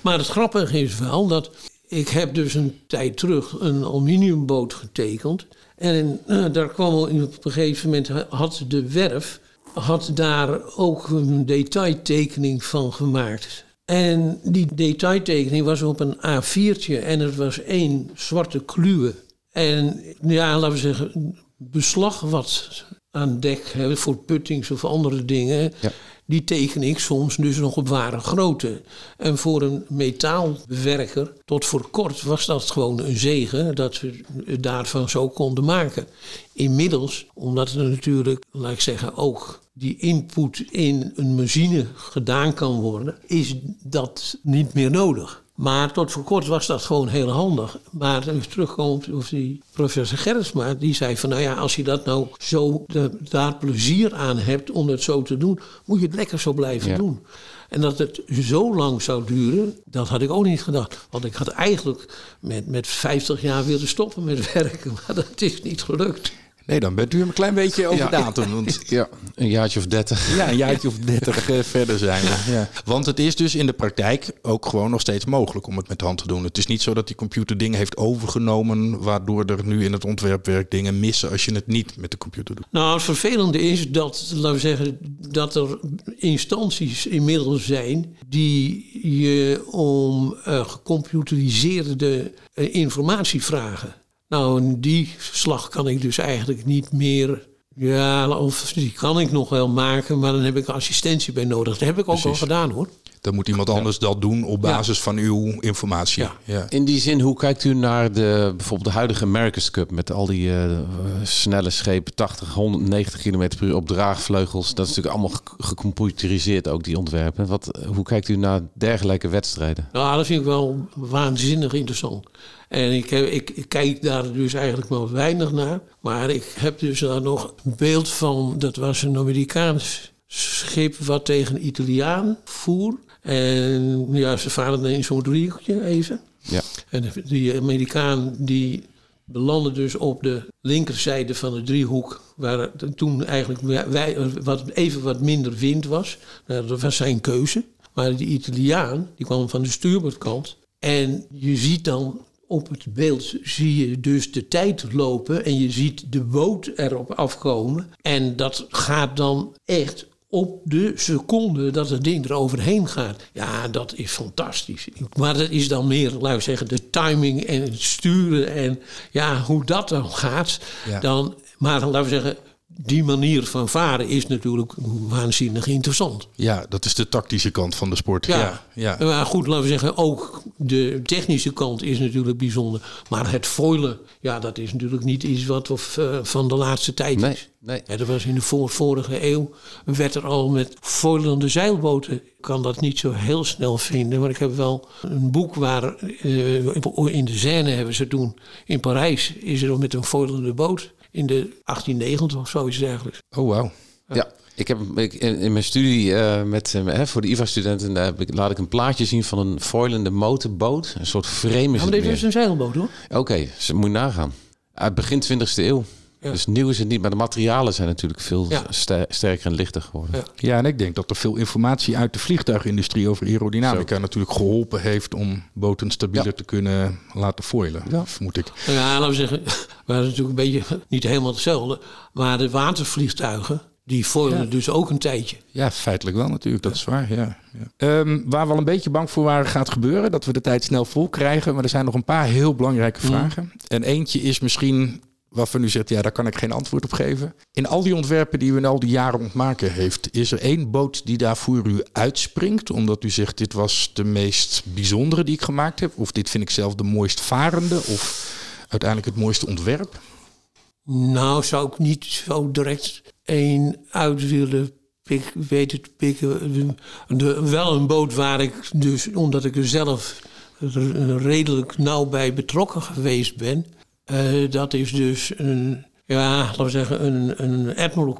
Maar het grappige is wel dat ik heb dus een tijd terug een aluminiumboot getekend. En eh, daar kwam op een gegeven moment had de werf had daar ook een detailtekening van gemaakt. En die detailtekening was op een A4'tje en het was één zwarte kluwe. En ja, laten we zeggen, beslag wat aan dek hè, voor puttings of andere dingen. Ja. Die teken ik soms dus nog op ware grootte. En voor een metaalbewerker, tot voor kort was dat gewoon een zegen dat we het daarvan zo konden maken. Inmiddels, omdat er natuurlijk, laat ik zeggen, ook die input in een machine gedaan kan worden, is dat niet meer nodig. Maar tot voor kort was dat gewoon heel handig. Maar even terugkomt op die professor Gerritsma, die zei van nou ja, als je dat nou zo de, daar plezier aan hebt om het zo te doen, moet je het lekker zo blijven Ja. doen. En dat het zo lang zou duren, dat had ik ook niet gedacht. Want ik had eigenlijk met, met 50 jaar willen stoppen met <laughs> werken, maar dat is niet gelukt. Nee, dan bent u een klein beetje over Ja. datum. Want <laughs> Ja, een jaartje of 30. ja, een jaartje of dertig eh, verder zijn we. Ja. Want het is dus in de praktijk ook gewoon nog steeds mogelijk om het met de hand te doen. Het is niet zo dat die computer dingen heeft overgenomen... waardoor er nu in het ontwerpwerk dingen missen als je het niet met de computer doet. Nou, het vervelende is dat, laten we zeggen, dat er instanties inmiddels zijn die je om eh, gecomputeriseerde eh, informatie vragen. Nou, en die slag kan ik dus eigenlijk niet meer. Ja, of die kan ik nog wel maken, maar dan heb ik assistentie bij nodig. Dat heb ik ook al gedaan hoor. Dan moet iemand anders dat doen op basis van uw informatie. Ja. Ja. In die zin, hoe kijkt u naar de, bijvoorbeeld de huidige America's Cup met al die eh, snelle schepen, 80, 190 km per uur op draagvleugels? Dat is natuurlijk allemaal ge- gecomputeriseerd, ook die ontwerpen. Wat, hoe kijkt u naar dergelijke wedstrijden? Nou, dat vind ik wel waanzinnig interessant. En ik, heb, ik, ik kijk daar dus eigenlijk maar weinig naar. Maar ik heb dus daar nog een beeld van. Dat was een Amerikaans schip wat tegen een Italiaan voer. En ja, ze varen dan in zo'n driehoekje even. Ja. En die Amerikaan die belandde dus op de linkerzijde van de driehoek, waar het toen eigenlijk wij, wat, even wat minder wind was. Nou, dat was zijn keuze. Maar die Italiaan, die kwam van de stuurboordkant. En je ziet dan op het beeld zie je dus de tijd lopen en je ziet de boot erop afkomen. En dat gaat dan echt op de seconde dat het ding er overheen gaat. Ja, dat is fantastisch. Maar dat is dan meer, laten we zeggen, de timing en het sturen en ja, hoe dat dan gaat. Ja. Dan, maar laten we zeggen, die manier van varen is natuurlijk waanzinnig interessant. Ja, dat is de tactische kant van de sport. Ja. Ja, ja. Maar goed, laten we zeggen, ook de technische kant is natuurlijk bijzonder. Maar het foilen, ja, dat is natuurlijk niet iets wat of, eh, van de laatste tijd Nee, is. nee. Ja, dat was in de voor, vorige eeuw, werd er al met foilende zeilboten. Ik kan dat niet zo heel snel vinden, maar ik heb wel een boek waar eh, in de Seine hebben ze toen in Parijs is er met een foilende boot in de 1890 of zoiets dergelijks. Oh, wauw. Ja, ik heb ik, in, in mijn studie eh, met, hè, voor de IVA-studenten daar heb ik, laat ik een plaatje zien van een foilende motorboot. Een soort frame is Ja, maar dit is een zeilboot hoor. Oké, dus moet je nagaan. Uit begin 20e eeuw. Ja. Dus nieuw is het niet, maar de materialen zijn natuurlijk veel Ja. sterker en lichter geworden. Ja. Ja, en ik denk dat er veel informatie uit de vliegtuigindustrie over aerodynamica natuurlijk geholpen heeft om boten stabieler Ja. te kunnen laten foilen. Ja. Vermoed ik. Nou Ja, laten we zeggen, <laughs> we hadden natuurlijk een beetje <laughs> niet helemaal hetzelfde. Maar de watervliegtuigen, die foilen Ja. dus ook een tijdje. Ja, feitelijk wel natuurlijk, dat is waar. Ja, ja. Ehm, waar we al een beetje bang voor waren gaat gebeuren, dat we de tijd snel vol krijgen. Maar er zijn nog een paar heel belangrijke vragen. En eentje is misschien waarvan u zegt, ja, daar kan ik geen antwoord op geven. In al die ontwerpen die u in al die jaren ontmaken heeft, is er één boot die daar voor u uitspringt, omdat u zegt, dit was de meest bijzondere die ik gemaakt heb, of dit vind ik zelf de mooist varende, of uiteindelijk het mooiste ontwerp? Nou, zou ik niet zo direct één uit willen pik, weten te pikken. De, wel een boot waar ik dus, omdat ik er zelf redelijk nauw bij betrokken geweest ben. Eh, dat is dus een, ja, laten we zeggen, een, een Admiral.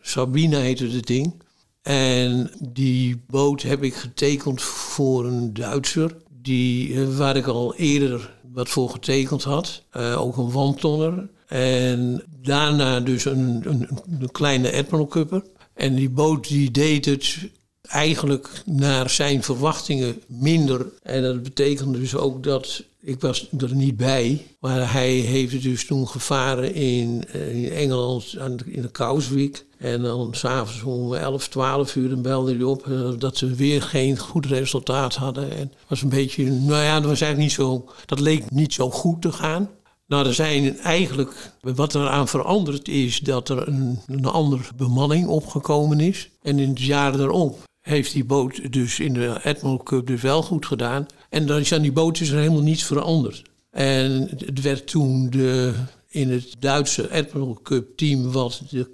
Sabine heette het ding. En die boot heb ik getekend voor een Duitser. Die, eh, waar ik al eerder wat voor getekend had. Eh, ook een wandtonner. En daarna dus een, een, een kleine Admiral Cupper. En die boot die deed het eigenlijk naar zijn verwachtingen minder. En dat betekende dus ook dat ik was er niet bij. Maar hij heeft dus toen gevaren in, eh, in Engeland in de Kouswijk. En dan s'avonds om 11, 12 uur dan belde hij op eh, dat ze weer geen goed resultaat hadden. En was een beetje, nou ja, dat was eigenlijk niet zo, dat leek niet zo goed te gaan. Nou, er zijn eigenlijk, wat er aan veranderd is, dat er een, een andere bemanning opgekomen is. En in het jaar daarop heeft die boot dus in de Admiral Cup dus wel goed gedaan. En dan is die boot is er helemaal niets veranderd. En het werd toen de, in het Duitse Admiral Cup team wat de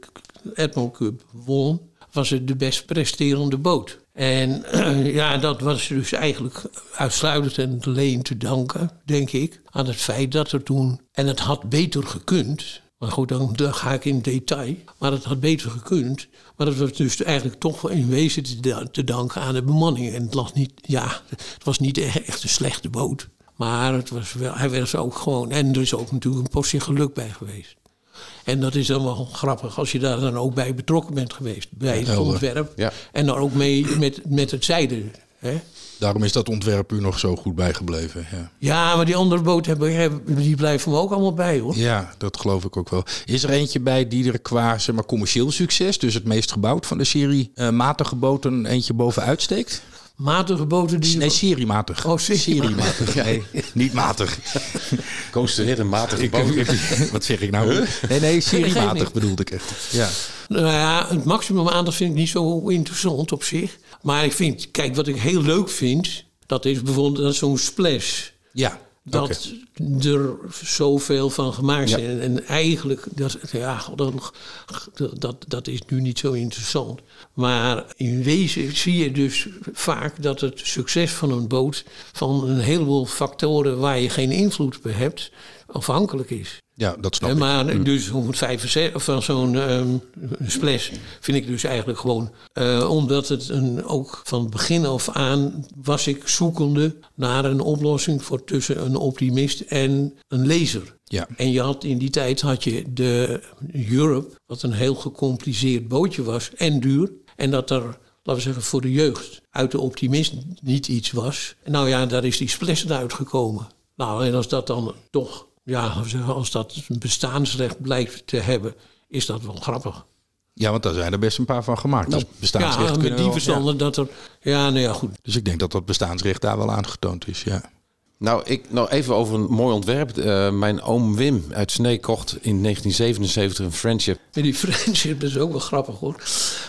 Admiral Cup won, was het de best presterende boot. En <clears throat> ja, dat was dus eigenlijk uitsluitend en alleen te danken, denk ik, aan het feit dat er toen, en het had beter gekund, maar goed, dan, dan ga ik in detail, maar het had beter gekund, maar dat was dus eigenlijk toch wel in wezen te, da- te danken aan de bemanning. En het, lag niet, ja, het was niet echt een slechte boot, maar het was wel, hij was ook gewoon, en er is ook natuurlijk een portie geluk bij geweest. En dat is dan wel grappig als je daar dan ook bij betrokken bent geweest. Bij het ontwerp. Ja. En dan ook mee met, met het zijde. Hè? Daarom is dat ontwerp u nog zo goed bijgebleven. Ja. Ja, maar die andere boten hebben, die blijven me ook allemaal bij hoor. Ja, dat geloof ik ook wel. Is er eentje bij die er qua zeg maar, commercieel succes, dus het meest gebouwd van de serie eh, matige boten, eentje bovenuit steekt? Matige boten die... Nee, seriematig. Oh, seriematig. <laughs> Nee, niet matig. Construeer een matige boot. <laughs> wat zeg ik nou? Nee, nee, seriematig bedoelde ik echt. Ja. Nou ja, het maximum aandacht vind ik niet zo interessant op zich. Maar ik vind, kijk, wat ik heel leuk vind, dat is bijvoorbeeld dat zo'n splash. Ja. Dat er zoveel van gemaakt zijn. En, en eigenlijk, dat, ja, dat, dat, dat is nu niet zo interessant. Maar in wezen zie je dus vaak dat het succes van een boot... van een heleboel factoren waar je geen invloed op hebt, afhankelijk is. Ja, dat snap Hè, ik. maar dus 165 van zo'n ehm, splash vind ik dus eigenlijk gewoon. eh, omdat het een, ook van het begin af aan was ik zoekende naar een oplossing voor tussen een optimist en een lezer. Ja. En je had in die tijd had je de Europe, wat een heel gecompliceerd bootje was en duur. En dat er, laten we zeggen, voor de jeugd uit de optimist niet iets was. Nou ja, daar is die splash uitgekomen. Nou, en als dat dan toch, ja, als dat een bestaansrecht blijkt te hebben, is dat wel grappig. Ja, want daar zijn er best een paar van gemaakt. Nou, dus bestaansrecht ja, kunnen met die verstanden dat er... Ja, nou ja, goed. ja. Dus ik denk dat dat bestaansrecht daar wel aangetoond is, ja. Nou, ik, nou, even over een mooi ontwerp. Eh, mijn oom Wim uit Snee kocht in 1977 een Friendship. En die friendship dat is ook wel grappig hoor.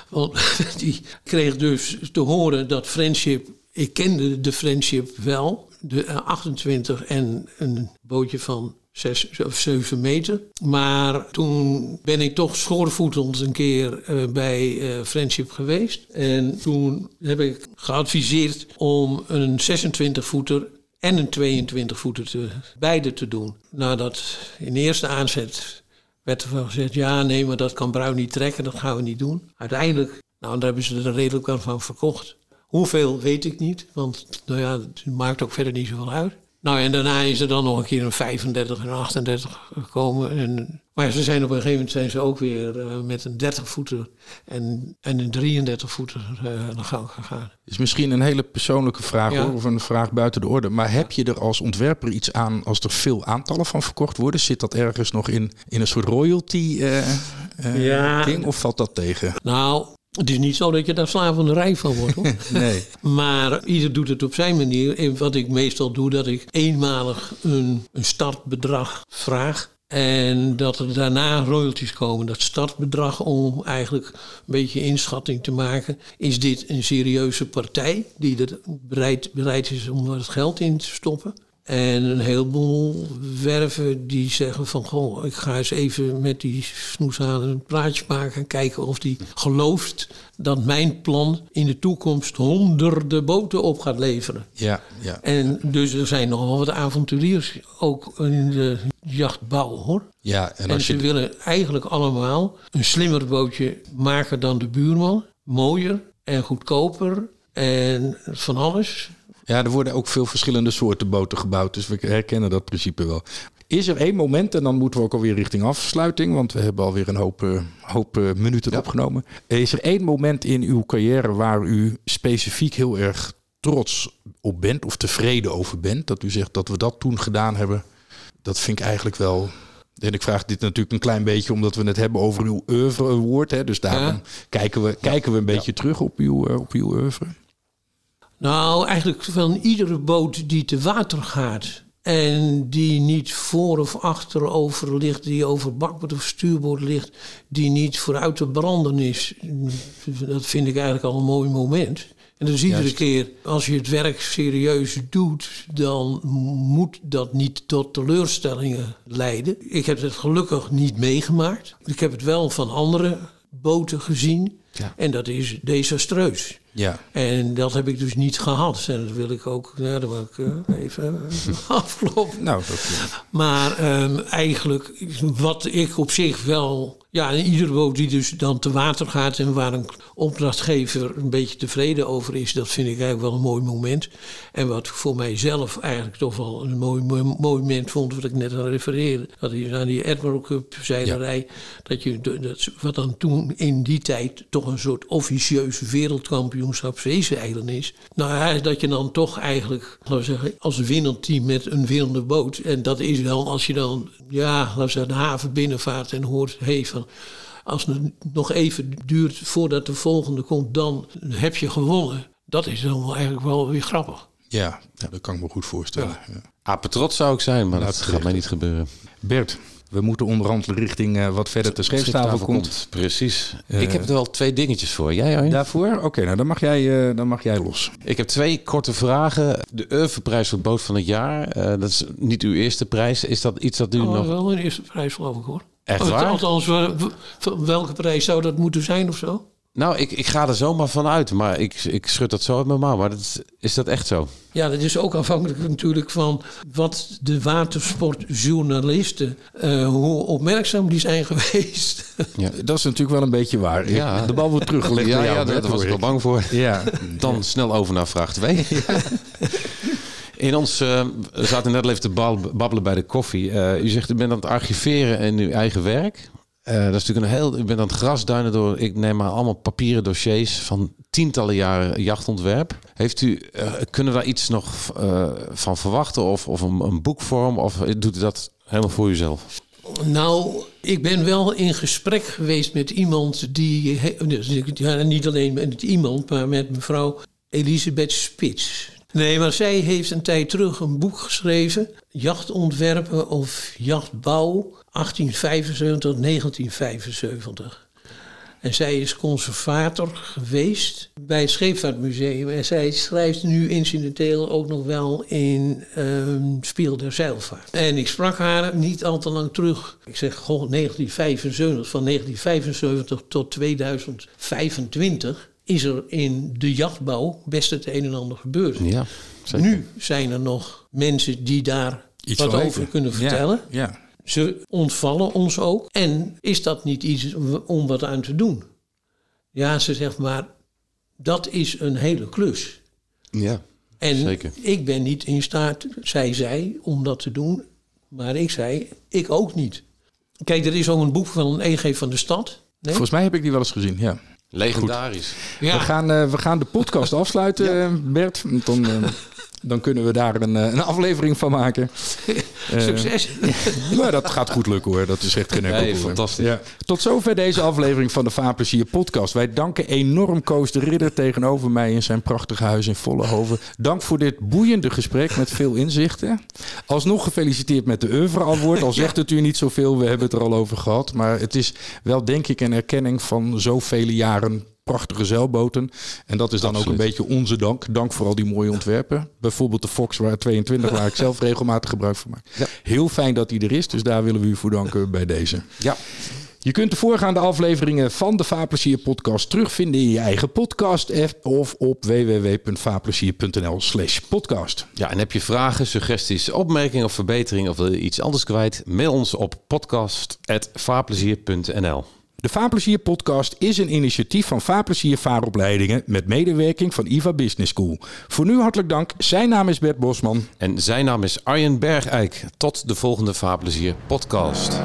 Want <laughs> die kreeg dus te horen dat friendship... Ik kende de friendship wel. De eh, 28 en een bootje van 6 of 7 meter. Maar toen ben ik toch schoorvoetend een keer eh, bij eh, Friendship geweest. En toen heb ik geadviseerd om een 26 voeter en een 22 voeter te, beide te doen. Nadat in eerste aanzet werd er gezegd, ja nee, maar dat kan Bruin niet trekken, dat gaan we niet doen. Uiteindelijk, nou daar hebben ze er redelijk wel van verkocht. Hoeveel weet ik niet, want nou ja, het maakt ook verder niet zoveel uit. Nou en daarna is er dan nog een keer een 35 en een 38 gekomen. En, maar ze zijn op een gegeven moment zijn ze ook weer eh, met een 30 voeter en, en een 33 voeter eh, aan de gang gegaan. is misschien een hele persoonlijke vraag Ja. hoor, of een vraag buiten de orde. Maar heb je er als ontwerper iets aan als er veel aantallen van verkocht worden? Zit dat ergens nog in, in een soort royalty eh, Ja. ding of valt dat tegen? Nou, het is niet zo dat je daar slavernij van wordt hoor. <laughs> Nee. Maar ieder doet het op zijn manier. En wat ik meestal doe, dat ik eenmalig een, een startbedrag vraag. En dat er daarna royalties komen. Dat startbedrag om eigenlijk een beetje inschatting te maken. Is dit een serieuze partij die er bereid, bereid is om er het geld in te stoppen? En een heleboel werven die zeggen van... Goh, ik ga eens even met die snoeshaan een praatje maken... en kijken of die gelooft dat mijn plan in de toekomst... honderden boten op gaat leveren. Ja, ja. En dus er zijn nog wel wat avonturiers ook in de jachtbouw, hoor. ja en En, als ze je, willen eigenlijk allemaal een slimmer bootje maken dan de buurman. Mooier en goedkoper en van alles. Ja, er worden ook veel verschillende soorten boten gebouwd. Dus we herkennen dat principe wel. Is er één moment, en dan moeten we ook alweer richting afsluiting, want we hebben alweer een hoop, eh, hoop eh, minuten opgenomen. Is er één moment in uw carrière waar u specifiek heel erg trots op bent of tevreden over bent? Dat u zegt dat we dat toen gedaan hebben. Dat vind ik eigenlijk wel. En ik vraag dit natuurlijk een klein beetje omdat we het hebben over uw oeuvre award. Hè? Dus daarom Ja. kijken, we, kijken we een beetje terug op uw, eh, op uw oeuvre. Nou, eigenlijk van iedere boot die te water gaat... en die niet voor of achterover ligt... die over bakboord of stuurboord ligt... die niet vooruit te branden is... dat vind ik eigenlijk al een mooi moment. En dus iedere Juist. keer als je het werk serieus doet... dan moet dat niet tot teleurstellingen leiden. Ik heb het gelukkig niet meegemaakt. Ik heb het wel van andere boten gezien... Ja. En dat is desastreus. Ja, En dat heb ik dus niet gehad. En dat wil ik ook, ja, dat wil ik eh, even <laughs> afkloppen. nou, dat, Maar ehm, eigenlijk, wat ik op zich wel. Ja, iedere boot die dus dan te water gaat en waar een opdrachtgever een beetje tevreden over is, dat vind ik eigenlijk wel een mooi moment. En wat ik voor mijzelf eigenlijk toch wel een mooi, mooi, mooi moment vond, wat ik net aan refereerde, dat is aan die Admiral Cup zeilerij, dat je, dat, wat dan toen in die tijd toch een soort officieus wereldkampioenschap zeezeilen is. Nou ja, dat je dan toch eigenlijk, laten we zeggen, als winnend team met een winnende boot. En dat is wel als je dan, ja, laten we zeggen, de haven binnenvaart en hoort, hé, hey, van als het nog even duurt voordat de volgende komt, dan heb je gewonnen. Dat is dan wel eigenlijk wel weer grappig. ja, ja, dat kan ik me goed voorstellen. Ja. Apetrots zou ik zijn, maar dat Nou, gaat mij niet gebeuren. Bert, we moeten onderhand richting eh, wat verder de scheepstafel komt. Precies. Eh, ik heb er wel twee dingetjes voor. Jij, Arjen? Daarvoor? Oké, nou dan mag, jij, eh, dan mag jij los. Ik heb twee korte vragen. De Urvenprijs voor boot van het jaar. eh, dat is niet uw eerste prijs. Is dat iets dat u Oh, nog... wel een eerste prijs geloof ik hoor. Echt waar? Althans, welke prijs zou dat moeten zijn of zo? Nou, ik, ik ga er zomaar van uit. Maar ik, ik schud dat zo uit mijn mouw. Maar dat is, is dat echt zo? Ja, dat is ook afhankelijk natuurlijk van wat de watersportjournalisten, eh, hoe opmerkzaam die zijn <laughs> geweest. Ja. Dat is natuurlijk wel een beetje waar. Ja. De bal wordt teruggelegd ja, ja, daar was ik al ik. bang voor. Ja, Dan snel over naar vraag 2. In ons, eh, we zaten net al even te bal- babbelen bij de koffie. Eh, u zegt, u bent aan het archiveren in uw eigen werk. Eh, dat is natuurlijk een heel, u bent aan het grasduinen door, ik neem maar allemaal papieren dossiers van tientallen jaren jachtontwerp. Heeft u, eh, kunnen daar iets nog eh, van verwachten of, of een, een boekvorm of doet u dat helemaal voor uzelf? Nou, ik ben wel in gesprek geweest met iemand die. dus Ja, niet alleen met iemand, maar met mevrouw Elisabeth Spits. Nee, maar zij heeft een tijd terug een boek geschreven. Jachtontwerpen of jachtbouw 1875-1975. En zij is conservator geweest bij het Scheepvaartmuseum. En zij schrijft nu incidenteel ook nog wel in um, Spiel der Zeilvaart. En ik sprak haar niet al te lang terug. Ik zeg, goh, 1975, van 1975 tot 2025 is er in de jachtbouw best het een en ander gebeurd. Ja, Nu zijn er nog mensen die daar Iets wat over kunnen vertellen. ja. Ze ontvallen ons ook. En is dat niet iets om wat aan te doen? Ja, ze zegt maar, dat is een hele klus. Ja, en zeker. ik ben niet in staat, zij zei, om dat te doen. Maar ik zei, ik ook niet. Kijk, er is ook een boek van een EG van de stad. Nee? Volgens mij heb ik die wel eens gezien, ja. Legendarisch. Ja. We, gaan, uh, we gaan de podcast <laughs> afsluiten, ja. Bert. Dan, uh, <laughs> dan kunnen we daar een, een aflevering van maken. <laughs> Succes. Uh, maar dat gaat goed lukken hoor. Dat is echt geen nee, fantastisch. Ja. Tot zover deze aflevering van de Vaarplezier podcast. Wij danken enorm Koos de Ridder tegenover mij in zijn prachtige huis in Vollenhoven. Dank voor dit boeiende gesprek met veel inzichten. Alsnog gefeliciteerd met de Oeuvre Award. Al <laughs> zegt het u niet zoveel, we hebben het er al over gehad. Maar het is wel denk ik een erkenning van zoveel jaren prachtige zeilboten. En dat is dan Absoluut. ook een beetje onze dank. Dank voor al die mooie ontwerpen. Bijvoorbeeld de Fox waar 22, waar ik zelf <laughs> regelmatig gebruik van maak. Ja. Heel fijn dat die er is, dus daar willen we u voor danken bij deze. Ja. Je kunt de voorgaande afleveringen van de Vaarplezier podcast terugvinden in je eigen podcast app of op www.vaarplezier.nl slash podcast. Ja, en heb je vragen, suggesties, opmerkingen of verbeteringen of wil je iets anders kwijt? Mail ons op podcast.vaarplezier.nl de Vaarplezier podcast is een initiatief van Vaarplezier Vaaropleidingen met medewerking van IVA Business School. Voor nu hartelijk dank. Zijn naam is Bert Bosman. En zijn naam is Arjen Bergijk. Tot de volgende Vaarplezier podcast.